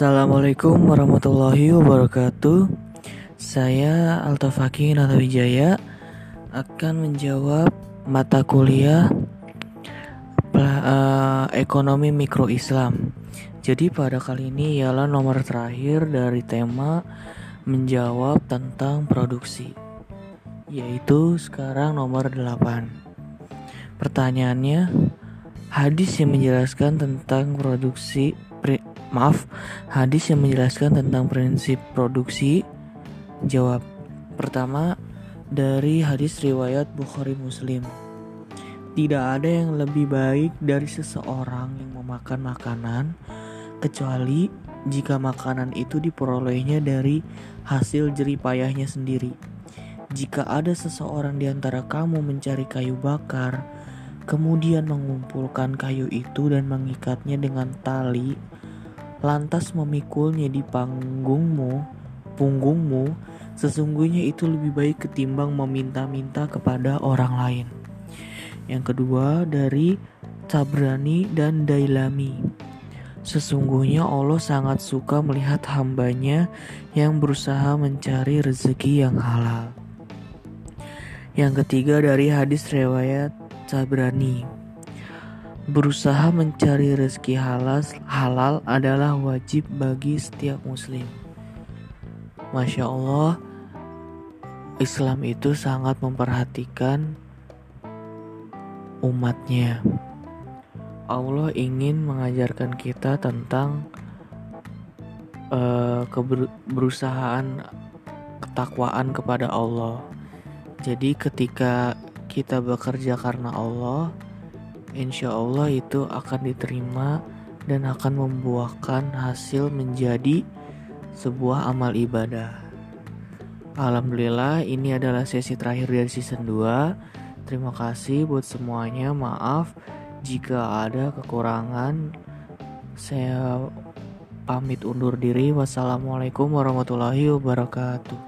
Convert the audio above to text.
Assalamualaikum warahmatullahi wabarakatuh. Saya Altafaki Natawijaya akan menjawab mata kuliah uh, ekonomi mikro Islam. Jadi pada kali ini ialah nomor terakhir dari tema menjawab tentang produksi. Yaitu sekarang nomor 8. Pertanyaannya, hadis yang menjelaskan tentang produksi maaf, hadis yang menjelaskan tentang prinsip produksi? Jawab. Pertama, dari hadis riwayat Bukhari Muslim. Tidak ada yang lebih baik dari seseorang yang memakan makanan kecuali jika makanan itu diperolehnya dari hasil jeripayahnya sendiri. Jika ada seseorang di antara kamu mencari kayu bakar, kemudian mengumpulkan kayu itu dan mengikatnya dengan tali lantas memikulnya di panggungmu, punggungmu, sesungguhnya itu lebih baik ketimbang meminta-minta kepada orang lain. Yang kedua dari Tabrani dan Dailami. Sesungguhnya Allah sangat suka melihat hambanya yang berusaha mencari rezeki yang halal. Yang ketiga dari hadis riwayat Tabrani. Berusaha mencari rezeki halal, halal adalah wajib bagi setiap muslim. Masya Allah, Islam itu sangat memperhatikan umatnya. Allah ingin mengajarkan kita tentang uh, keberusahaan ketakwaan kepada Allah. Jadi ketika kita bekerja karena Allah, insya Allah itu akan diterima dan akan membuahkan hasil menjadi sebuah amal ibadah. Alhamdulillah ini adalah sesi terakhir dari season 2. Terima kasih buat semuanya. Maaf jika ada kekurangan. Saya pamit undur diri. Wassalamualaikum warahmatullahi wabarakatuh.